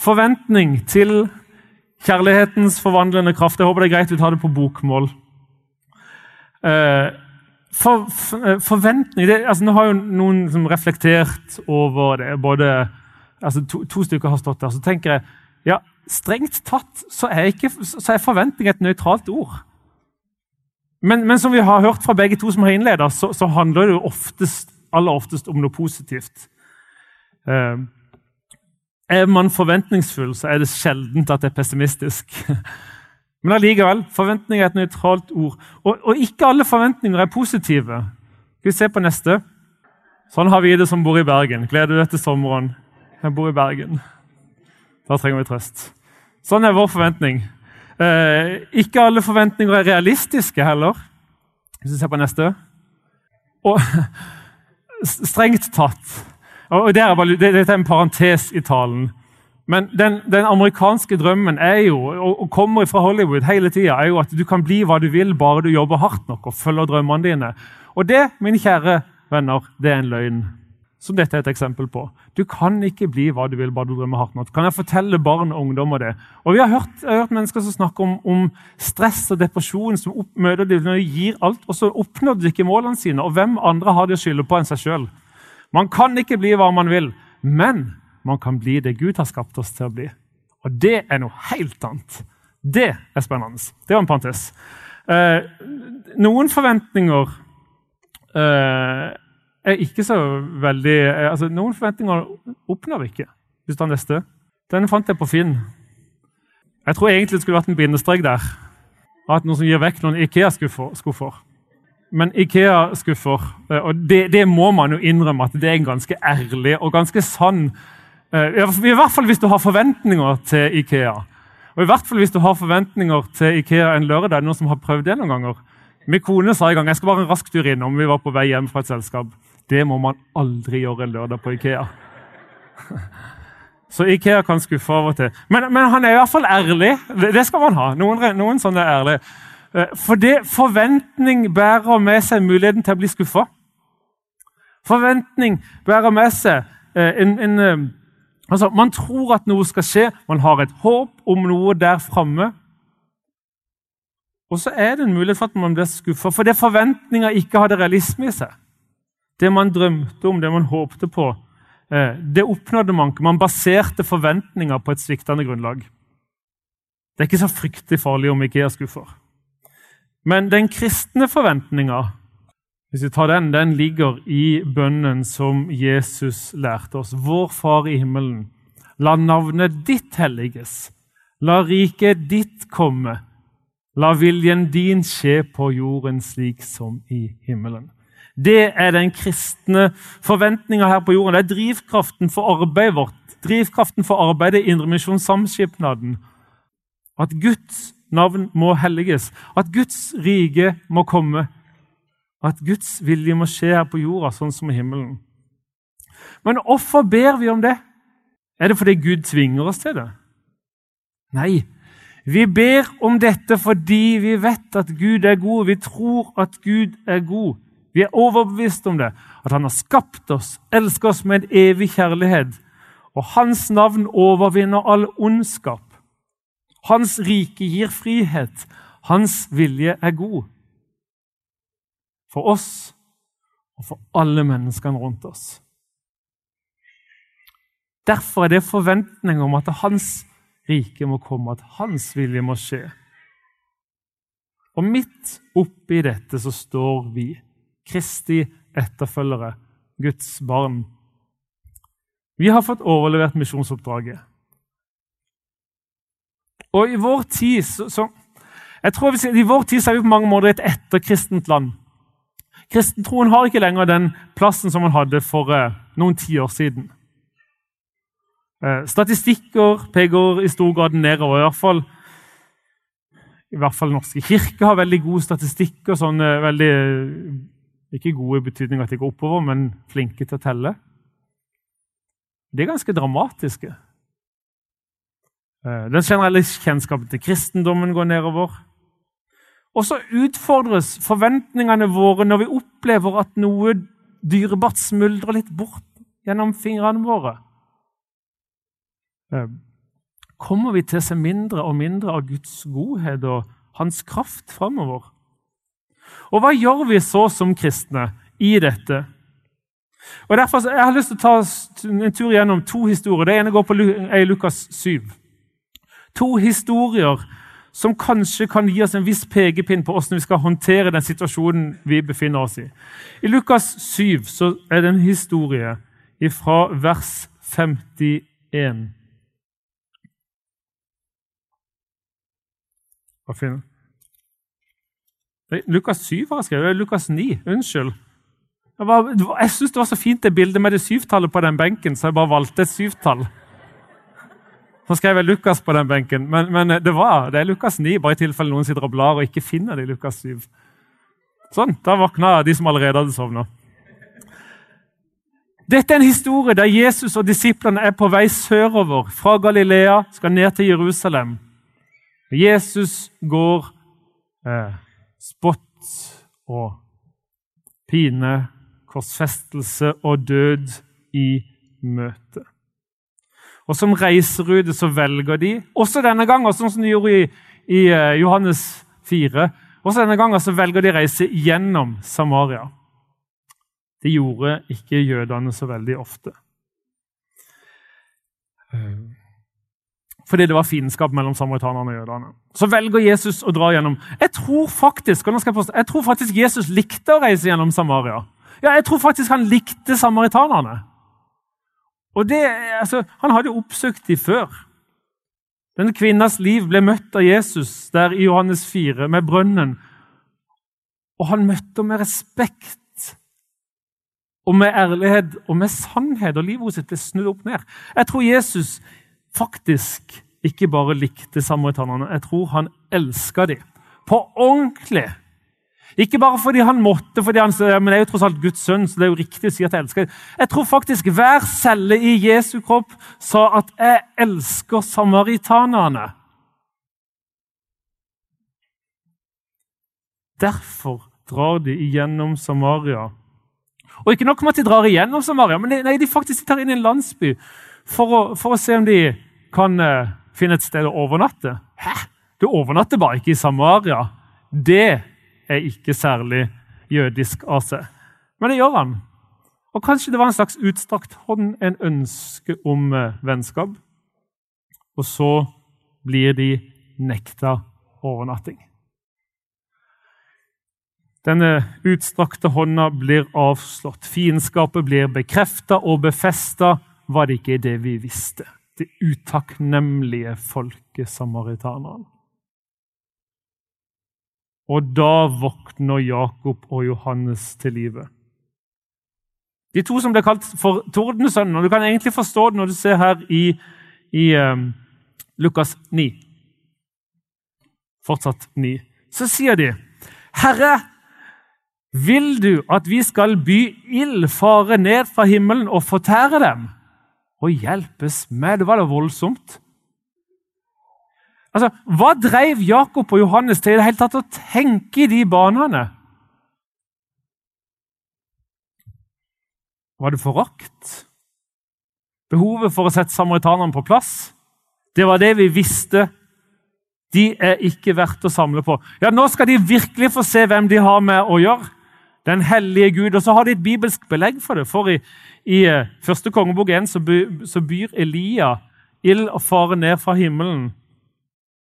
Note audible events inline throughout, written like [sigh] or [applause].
forventning til kjærlighetens forvandlende kraft. Jeg håper det er greit vi tar det på bokmål. Eh, for, for, eh, forventning det, altså, Nå har jo noen som reflektert over det. både altså, to, to, stykker har stått der. Så tenker jeg ja, strengt tatt så er, ikke, så er forventning et nøytralt ord. Men, men, som vi har hørt fra begge to som har innleda, så, så, handler det jo oftest, aller oftest om noe positivt. Eh, er man forventningsfull, så er det sjeldent at det er pessimistisk. [laughs] Men allikevel, forventning er et nøytralt ord. Og, og, ikke alle forventninger er positive. Skal vi se på neste? Sånn har vi det som bor i Bergen. Gleder du deg til sommeren? Jeg bor i Bergen. Da trenger vi trøst. Sånn er vår forventning. Eh, ikke alle forventninger er realistiske heller. Hvis vi ser på neste. Og [laughs] strengt tatt og det er, bare, det, Dette er en parentes i talen. Men den, den, amerikanske drømmen er jo, og, og kommer fra Hollywood hele tida, er jo at du kan bli hva du vil bare du jobber hardt nok og følger drømmene dine. Og det, mine kjære venner, det er en løgn. Som dette er et eksempel på. Du kan ikke bli hva du vil bare du drømmer hardt nok. Kan jeg fortelle barn og ungdommer det? Og Vi har hørt, har hørt mennesker som snakker om, om, stress og depresjon som opp, møter dem når de gir alt, og så oppnår de ikke målene sine. Og hvem andre har de å skylde på enn seg sjøl? Man kan ikke bli hva man vil, men man kan bli det Gud har skapt oss til å bli. Og det er noe helt annet. Det er spennende. Det var en parentes. Eh, noen forventninger eh, er ikke så veldig eh, altså Noen forventninger oppnår vi ikke. Hvis du tar neste. Den fant jeg på Finn. Jeg tror egentlig det skulle vært en bindestrek der. At noen som gir vekk noen Ikea-skuffer. Men Ikea-skuffer eh, og det, det, må man jo innrømme at det er en ganske ærlig og ganske sann eh, I hvert fall hvis du har forventninger til Ikea. Og i hvert fall hvis du har forventninger til Ikea en lørdag. Noen som har prøvd det noen ganger? Min kone sa i gang jeg skal bare en rask tur innom. Vi var på vei hjem fra et selskap. Det må man aldri gjøre en lørdag på Ikea. [laughs] Så Ikea kan skuffe av og til. Men, men han er i hvert fall ærlig. Det, det skal man ha. Noen, noen sånne er ærlige. Eh, for det forventning bærer med seg muligheten til å bli skuffa. Forventning bærer med seg eh, en, en, eh, altså Man tror at noe skal skje, man har et håp om noe der framme. Og så er det en mulighet for at man blir skuffa, fordi forventninga ikke hadde realisme i seg. Det man drømte om, det man håpte på, det oppnådde man ikke. Man baserte forventninger på et sviktende grunnlag. Det er ikke så fryktelig farlig om ikke er skuffer. Men den kristne forventninga hvis vi tar den, den ligger i bønnen som Jesus lærte oss. Vår Far i himmelen. La navnet ditt helliges. La riket ditt komme. La viljen din skje på jorden slik som i himmelen. Det er den kristne forventninga her på jorden. Det er drivkraften for arbeidet vårt. Drivkraften for arbeidet i Indremisjonssamskipnaden. At Guds navn må helliges. At Guds rike må komme. At Guds vilje må skje her på jorda, sånn som i himmelen. Men hvorfor ber vi om det? Er det fordi Gud tvinger oss til det? Nei. Vi ber om dette fordi vi vet at Gud er god. Vi tror at Gud er god. Vi er overbevist om det. At han har skapt oss, elsker oss med en evig kjærlighet. Og hans navn overvinner all ondskap. Hans rike gir frihet. Hans vilje er god. For oss og for alle menneskene rundt oss. Derfor er det forventninger om at hans rike må komme, at hans vilje må skje. Og midt oppi dette så står vi, Kristi etterfølgere, Guds barn. Vi har fått overlevert misjonsoppdraget. Og i vår tid så, så jeg tror vi, I vår tid så er vi på mange måter et etterkristent land. Kristentroen har ikke lenger den plassen som man hadde for eh, noen tiår siden. Eh, statistikker peker i stor grad nedover. I hvert fall i hvert fall Norske kirke har veldig gode statistikker. sånn eh, veldig, Ikke gode i betydning at de går oppover, men flinke til å telle. De er ganske dramatiske. Eh, den generelle kjennskapen til kristendommen går nedover. Og så utfordres forventningene våre når vi opplever at noe dyrebart smuldrer litt bort gjennom fingrene våre. Eh, kommer vi til å se mindre og mindre av Guds godhet og hans kraft framover. Og hva gjør vi så som kristne i dette? Og derfor Jeg har lyst til å ta en tur gjennom to historier. Det ene går på Lukas 7. To historier som kanskje kan gi oss en viss pekepinn på hvordan vi skal håndtere den situasjonen vi befinner oss i. I Lukas 7 så er det en historie fra vers 51. Hva finner Lukas 7 har jeg skrevet. Lukas 9. Unnskyld. Jeg, var, jeg syns det var så fint det bildet med det syvtallet på den benken, så jeg bare valgte et syvtall. Så skrev jeg Lukas på den benken, men, men det, var, det er Lukas 9, bare i tilfelle noen sitter og blar og ikke finner det i Lukas 7. Sånn, Da våkna de som allerede hadde sovna. Dette er en historie der Jesus og disiplene er på vei sørover fra Galilea, skal ned til Jerusalem. Jesus går eh, spott og pine, korsfestelse og død i møte. Og Som reiserute så velger de, også denne gangen, sånn som de gjorde i, i eh, Johannes 4, også denne gangen så velger de å reise gjennom Samaria. Det gjorde ikke jødene så veldig ofte. Eh, fordi det var fiendskap mellom samaritanerne og jødene. Så velger Jesus å dra gjennom. Jeg tror faktisk jeg, jeg tror faktisk Jesus likte å reise gjennom Samaria. Ja, Jeg tror faktisk han likte samaritanerne. Og det, altså, Han hadde oppsøkt dem før. Denne kvinnas liv ble møtt av Jesus der i Johannes 4 med brønnen. Og han møtte med respekt og med ærlighet og med sannhet. Og livet hennes ble snudd opp ned. Jeg tror Jesus faktisk ikke bare likte samaritanerne, jeg tror han elska dem. På ordentlig. Ikke bare fordi han måtte, fordi han, men det er jo tross alt Guds sønn. så det er jo riktig å si at Jeg elsker. Jeg tror faktisk hver celle i Jesu kropp sa at 'jeg elsker samaritanerne'. Derfor drar de igjennom Samaria. Og ikke nok med at de drar igjennom Samaria, men de, nei, de faktisk tar inn i en landsby for å, for å se om de kan uh, finne et sted å overnatte. Hæ? Du overnatter bare ikke i Samaria. Det er ikke særlig jødisk av seg. Men det gjør han. Og Kanskje det var en slags utstrakt hånd, en ønske om uh, vennskap. Og så blir de nekta overnatting. Denne utstrakte hånda blir avslått. Fiendskapet blir bekrefta og befesta. Var det ikke det vi visste? det utakknemlige folket samaritanerne. Og da våkner Jakob og Johannes til live. De to som ble kalt for tordensønner. Du kan egentlig forstå det når du ser her i, i um, Lukas 9. Fortsatt 9. Så sier de, 'Herre, vil du at vi skal by ild fare ned fra himmelen og fortære dem?' Og hjelpes meg, det var da voldsomt. Altså, Hva drev Jakob og Johannes til i det hele tatt å tenke i de banene? Var det forakt? Behovet for å sette samaritanerne på plass? Det var det vi visste. De er ikke verdt å samle på. Ja, Nå skal de virkelig få se hvem de har med å gjøre. Den hellige Gud. Og så har de et bibelsk belegg for det. For i i eh, første kongebok 1 så, så byr Elia ild og fare ned fra himmelen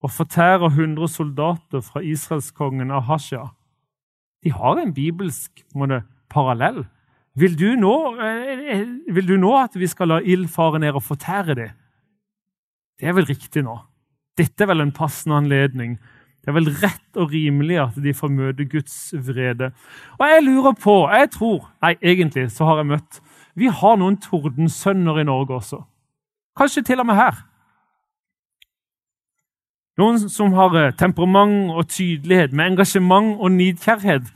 og fortærer 100 soldater fra israelskongen Ahasja. De har en bibelsk måte, parallell. Vil du, nå, eh, eh, vil du nå at vi skal la ild fare ned og fortære dem? Det er vel riktig nå. Dette er vel en passende anledning. Det er vel rett og rimelig at de får møte Guds vrede. Og jeg lurer på jeg tror, Nei, egentlig så har jeg møtt vi har noen tordensønner i Norge også. Kanskje til og med her. Noen som har eh, temperament og tydelighet, med engasjement og nidkjærhet.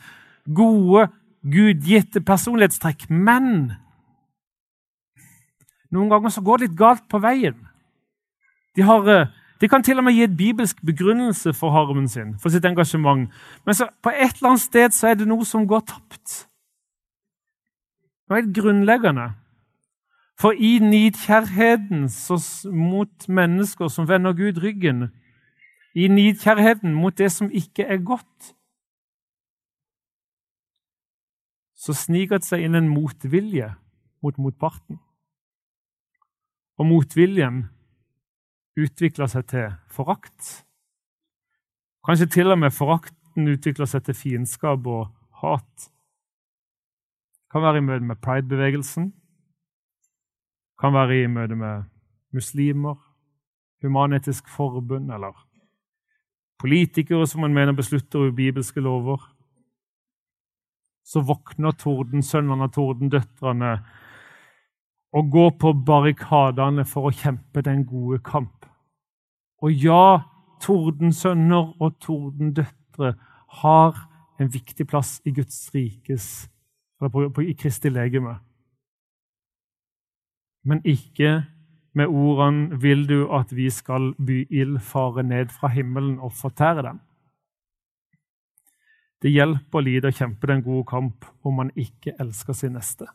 Gode, gudgitte personlighetstrekk. Men noen ganger så går det litt galt på veien. De, har, eh, de kan til og med gi et bibelsk begrunnelse for harmen sin, for sitt engasjement. Men så, på et eller annet sted så er det noe som går tapt. Det er helt grunnleggende. For i nidkjærheten mot mennesker som vender Gud ryggen, i nidkjærheten mot det som ikke er godt, så sniker det seg inn en motvilje mot motparten. Og motviljen utvikler seg til forakt. Kanskje til og med forakten utvikler seg til fiendskap og hat. Kan være i møte med pridebevegelsen. Kan være i møte med muslimer, Human-Etisk Forbund eller politikere som man mener beslutter ubibelske lover. Så våkner tordensønnene og tordendøtrene og går på barrikadene for å kjempe den gode kamp. Og ja, tordensønner og tordendøtre har en viktig plass i Guds rikes eller på, på, i Kristi legeme. Men ikke med ordene 'Vil du at vi skal by ild fare ned fra himmelen og fortære dem'? Det hjelper lite å kjempe den gode kamp om man ikke elsker sin neste.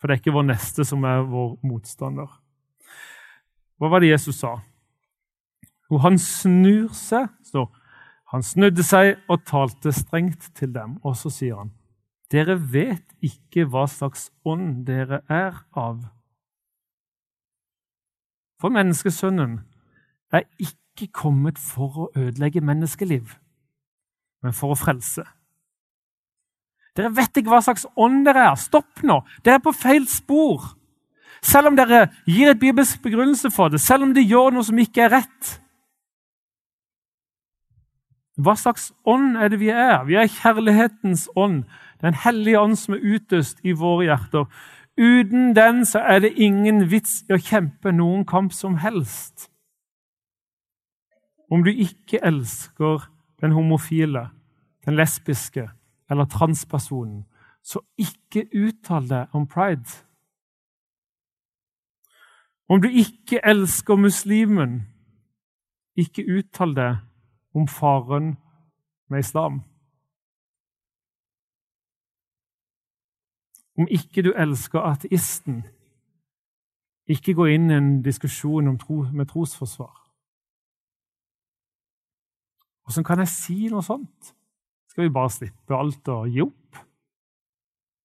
For det er ikke vår neste som er vår motstander. Hva var det Jesus sa? Jo, han snur seg, står Han snudde seg og talte strengt til dem, og så sier han, dere vet ikke hva slags ånd dere er av. For menneskesønnen er ikke kommet for å ødelegge menneskeliv, men for å frelse. Dere vet ikke hva slags ånd dere er. Stopp nå! Dere er på feil spor. Selv om dere gir et bibelsk begrunnelse for det, selv om de gjør noe som ikke er rett. Hva slags ånd er det vi er? Vi er kjærlighetens ånd. Den hellige ånd som er utøst i våre hjerter. Uten den så er det ingen vits i å kjempe noen kamp som helst. Om du ikke elsker den homofile, den lesbiske eller transpersonen, så ikke uttal deg om pride. Om du ikke elsker muslimen, ikke uttal deg om faren med islam. Om ikke du elsker ateisten, ikke gå inn i en diskusjon tro, med trosforsvar. Hvordan kan jeg si noe sånt? Skal vi bare slippe alt og gi opp?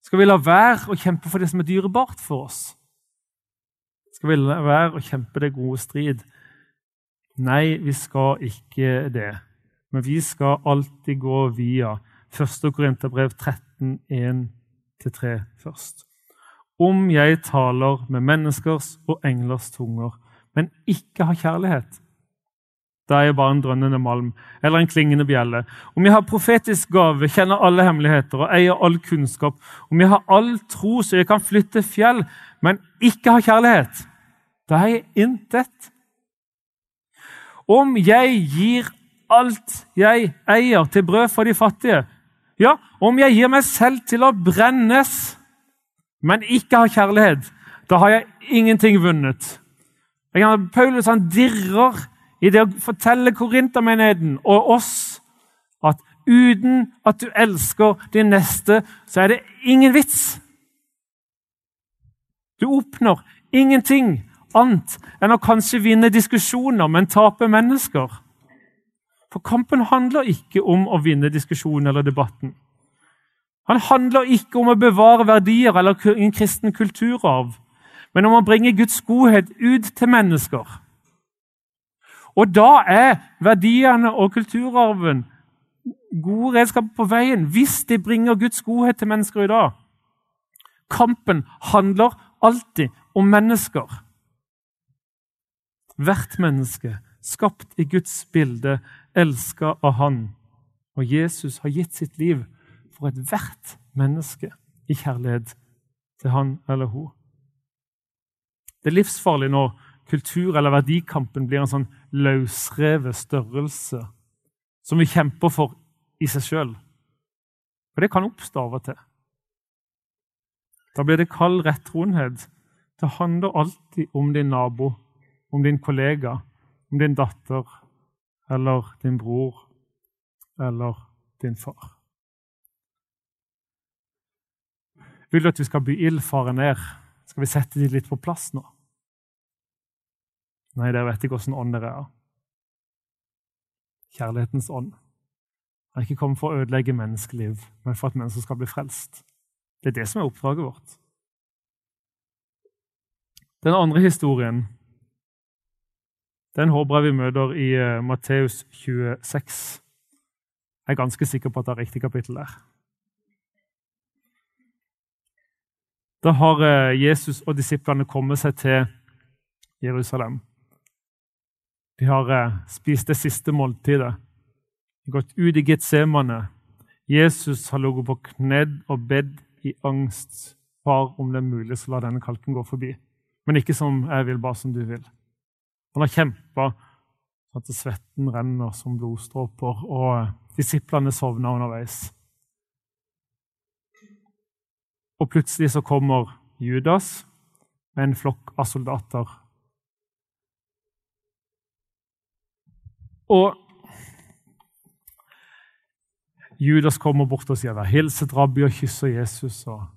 Skal vi la være å kjempe for det som er dyrebart for oss? Skal vi la være å kjempe det gode strid? Nei, vi skal ikke det. Men vi skal alltid gå via 1. Korinterbrev 13, 1-3 først. Om jeg taler med menneskers og englers tunger, men ikke har kjærlighet, da er jeg bare en drønnende malm eller en klingende bjelle. Om jeg har profetisk gave, kjenner alle hemmeligheter og eier all kunnskap, om jeg har all tro så jeg kan flytte fjell, men ikke har kjærlighet, da er jeg intet. Om jeg gir alt jeg eier, til brød for de fattige, ja, om jeg gir meg selv til å brennes, men ikke har kjærlighet, da har jeg ingenting vunnet. Paulus han dirrer i det å fortelle korintermenigheten og oss at uten at du elsker din neste, så er det ingen vits. Du oppnår ingenting annet enn å kanskje vinne diskusjoner, men tape mennesker. For kampen handler ikke om å vinne diskusjonen eller debatten. Han handler ikke om å bevare verdier eller en kristen kulturarv, men om å bringe Guds godhet ut til mennesker. Og da er verdiene og kulturarven gode redskaper på veien hvis de bringer Guds godhet til mennesker i dag. Kampen handler alltid om mennesker. Hvert menneske, skapt i Guds bilde, elska av Han. Og Jesus har gitt sitt liv for ethvert menneske i kjærlighet til han eller hun. Det er livsfarlig når kultur- eller verdikampen blir en sånn løsrevet størrelse som vi kjemper for i seg sjøl. For det kan oppstå av og til. Da blir det kald rettroenhet. Det handler alltid om din nabo, om din kollega, om din datter eller din bror eller din far. Vil du at vi skal by ildfare ned? Skal vi sette de litt på plass nå? Nei, dere vet ikke åssen ånd dere er. Kjærlighetens ånd. Han er ikke kommet for å ødelegge menneskeliv, men for at mennesker skal bli frelst. Det er det som er oppdraget vårt. Den andre historien den håper jeg vi møter i uh, Matteus 26. Jeg er ganske sikker på at det er riktig kapittel der. Da har uh, Jesus og disiplene kommet seg til Jerusalem. De har uh, spist det siste måltidet. De har gått ut i Getsemane. Jesus har ligget på knedd og bedt i angst. Far, om det er mulig, så la denne kalken gå forbi. Men ikke som jeg vil, bare som du vil. Han har kjempa at svetten renner som blodstråper, og disiplene sovner underveis. Og plutselig så kommer Judas med en flokk av soldater. Og Judas kommer bort og sier 'Vær hilset, rabbi', og kysser Jesus. Og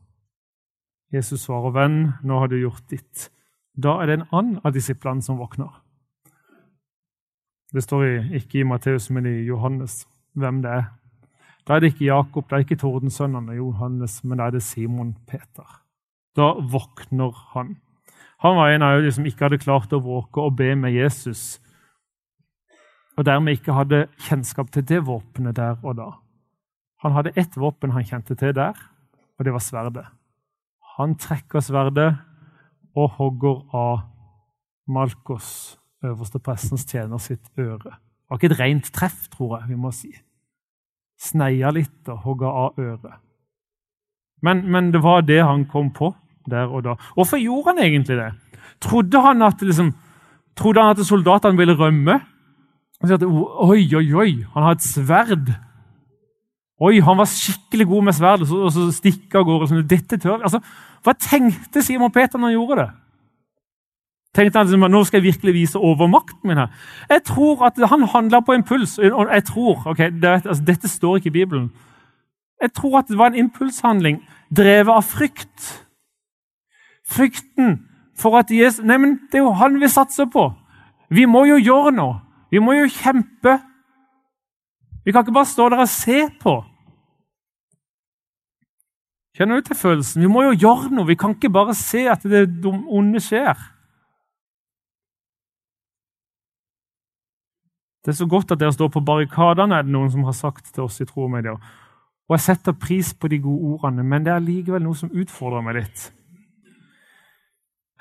Jesus svarer, 'Venn, nå har du gjort ditt.' Da er det en annen av disiplene som våkner. Det står ikke i Matteus, men i Johannes hvem det er. Da er det ikke Jakob, det er ikke tordensønnene Johannes, men da er det Simon Peter. Da våkner han. Han var en av de som ikke hadde klart å våke og be med Jesus, og dermed ikke hadde kjennskap til det våpenet der og da. Han hadde ett våpen han kjente til der, og det var sverdet. Han trekker sverdet og hogger av Malkos øverste prestens tjener sitt øre. Det var ikke et rent treff, tror jeg vi må si. Sneia litt og hogga av øret. Men, men, det var det han kom på der og da. Hvorfor gjorde han egentlig det? Trodde han at, liksom, trodde han at soldatene ville rømme? Han sier at oi, oi, oi, han har et sverd. Oi, han var skikkelig god med sverd, og så, så stikker av gårde. Dette tør altså, Hva tenkte Simon Peter når han gjorde det? Tenkte han liksom, nå skal jeg virkelig vise overmakten min. her. Jeg tror at han handla på impuls. jeg tror, ok, det, altså, Dette står ikke i Bibelen. Jeg tror at det var en impulshandling drevet av frykt. Frykten for at Jesus Nei, men det er jo han vi satser på. Vi må jo gjøre noe. Vi må jo kjempe. Vi kan ikke bare stå der og se på. Kjenner du til følelsen? Vi må jo gjøre noe. Vi kan ikke bare se at det onde skjer. Det er så godt at dere står på barrikadene, er det noen som har sagt til oss i Tro og Medier. Og jeg setter pris på de gode ordene, men det er likevel noe som utfordrer meg litt.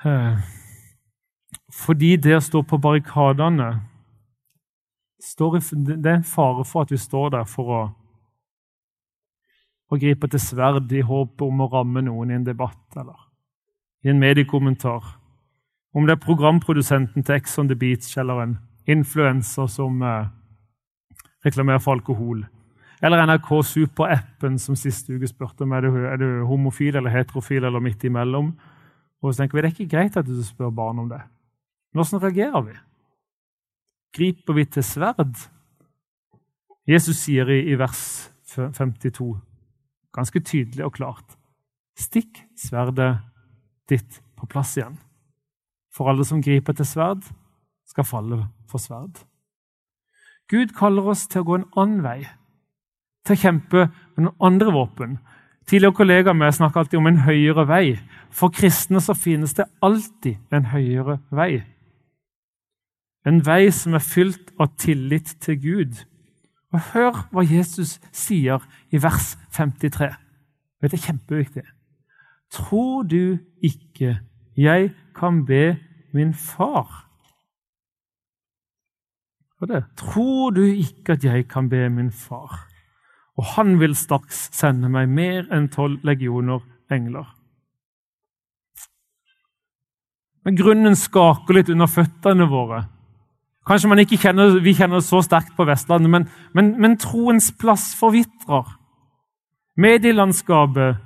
Eh, fordi det å stå på barrikadene Det er en fare for at vi står der for å, å gripe til sverd i håp om å ramme noen i en debatt eller i en mediekommentar. Om det er programprodusenten til Ex on the Beach eller en influenser som eh, reklamerer for alkohol. Eller NRK Super-appen som sist uke spurte om er du, er du homofil eller heterofil eller midt imellom. Og så tenker vi det er ikke greit at du spør barn om det. Men hvordan reagerer vi? Griper vi til sverd? Jesus sier i, i vers 52 ganske tydelig og klart Stikk sverdet ditt på plass igjen. For alle som griper til sverd, skal falle for sverd. Gud kaller oss til å gå en annen vei, til å kjempe med noen andre våpen. Tidligere kollegaer med snakker alltid om en høyere vei. For kristne så finnes det alltid en høyere vei. En vei som er fylt av tillit til Gud. Og Hør hva Jesus sier i vers 53. Det er kjempeviktig. Tror du ikke jeg kan be min far for det. Tror du ikke at jeg kan be min far? Og han vil straks sende meg mer enn tolv legioner engler. Men grunnen skaker litt under føttene våre. Kanskje man ikke kjenner, vi kjenner så sterkt på Vestlandet, men, men, men troens plass forvitrer. Medielandskapet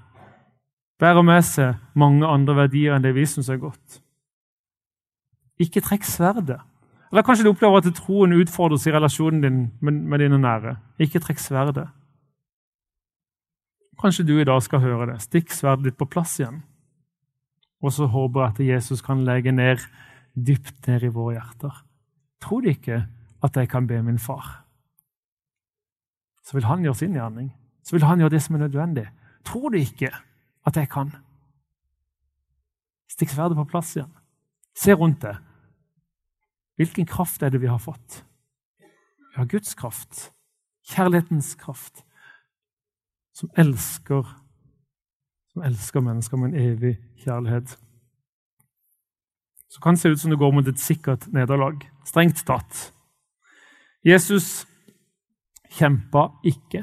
bærer med seg mange andre verdier enn det vi syns er godt. Ikke trekk sverdet. Eller kanskje du opplever at troen utfordres i relasjonen din med, med dine nære. Ikke trekk sverdet. Kanskje du i dag skal høre det. Stikk sverdet ditt på plass igjen. Og så håper jeg at Jesus kan legge ned dypt ned i våre hjerter. Tror de ikke at jeg kan be min far? Så vil han gjøre sin gjerning. Så vil han gjøre det som er nødvendig. Tror de ikke at jeg kan? Stikk sverdet på plass igjen. Se rundt deg. Hvilken kraft er det vi har fått? Vi har Guds kraft. Kjærlighetens kraft. Som elsker, som elsker mennesker med en evig kjærlighet. Så kan det se ut som det går mot et sikkert nederlag. Strengt tatt. Jesus kjempa ikke.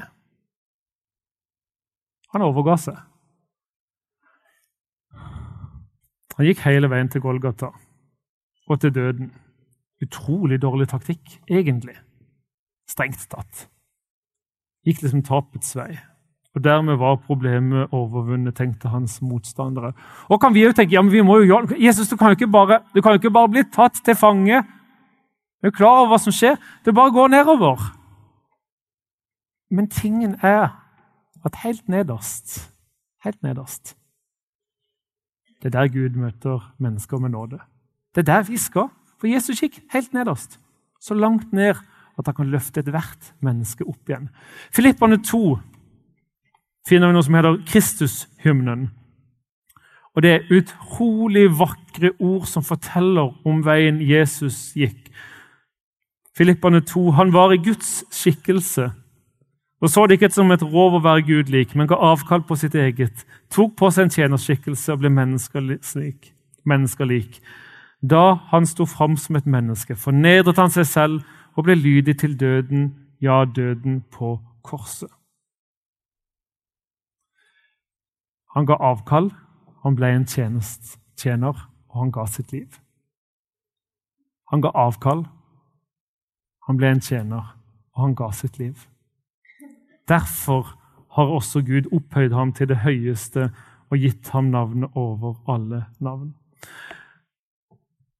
Han overga seg. Han gikk hele veien til Golgata og til døden. Utrolig dårlig taktikk, egentlig. Strengt tatt. Gikk liksom tapets vei. Og Dermed var problemet overvunnet, tenkte hans motstandere. Og kan vi jo tenke ja, men vi må jo gjøre Jesus, du kan jo ikke bare, du kan jo ikke bare bli tatt til fange. Du er klar over hva som skjer. Det bare går nedover. Men tingen er at helt nederst, helt nederst det er der Gud møter mennesker med nåde. Det er der vi skal. For Jesus gikk helt nederst. Så langt ned at han kan løfte ethvert menneske opp igjen. Filippane 2 finner vi noe som heter Kristushymnen. Og Det er utrolig vakre ord som forteller om veien Jesus gikk. Filippane 2. Han var i Guds skikkelse og så det ikke som et rov å være Gud lik, men ga avkall på sitt eget, tok på seg en tjenerskikkelse og ble menneskelik. menneskelik. Da han sto fram som et menneske, fornedret han seg selv og ble lydig til døden, ja, døden på korset. Han ga avkall, han ble en tjenest, tjener, og han ga sitt liv. Han ga avkall, han ble en tjener, og han ga sitt liv. Derfor har også Gud opphøyd ham til det høyeste og gitt ham navnet over alle navn.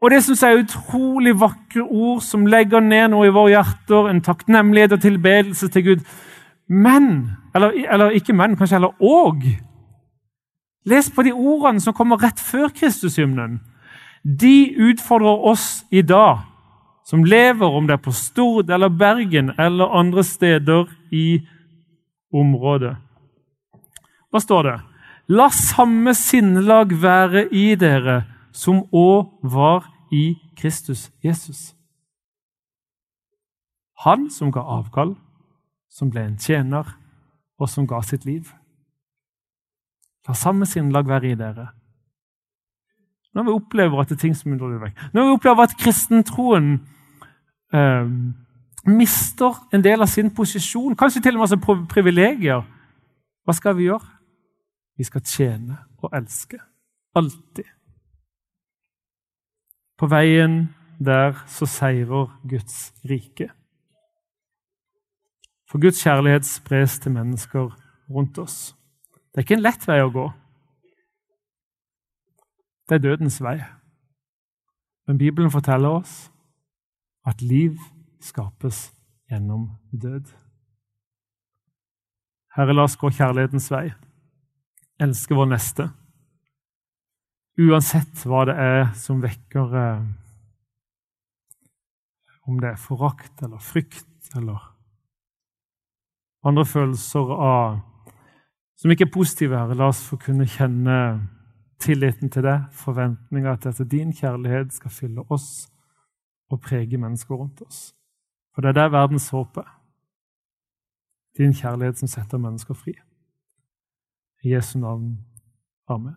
Og Det syns jeg er utrolig vakre ord som legger ned noe i våre hjerter, en takknemlighet og tilbedelse til Gud. Men Eller, eller ikke men, kanskje heller og. Les på de ordene som kommer rett før Kristushymnen. De utfordrer oss i dag, som lever, om det er på Stord eller Bergen eller andre steder i området. Hva står det? La samme sinnelag være i dere som òg var i Kristus Jesus. Han som ga avkall, som ble en tjener, og som ga sitt liv. La samme sinnlag være i dere. Når vi opplever at det er ting som undrer vekk, når vi opplever at kristentroen eh, mister en del av sin posisjon, kanskje til og med som privilegier, hva skal vi gjøre? Vi skal tjene og elske. Alltid. På veien der så seirer Guds rike. For Guds kjærlighet spres til mennesker rundt oss. Det er ikke en lett vei å gå. Det er dødens vei. Men Bibelen forteller oss at liv skapes gjennom død. Herre, la oss gå kjærlighetens vei, elske vår neste. Uansett hva det er som vekker eh, Om det er forakt eller frykt eller andre følelser av, som ikke er positive, her. la oss få kunne kjenne tilliten til det, forventninga til at din kjærlighet skal fylle oss og prege mennesker rundt oss. For det er der verdens håp er. Din kjærlighet som setter mennesker fri. I Jesu navn. Amen.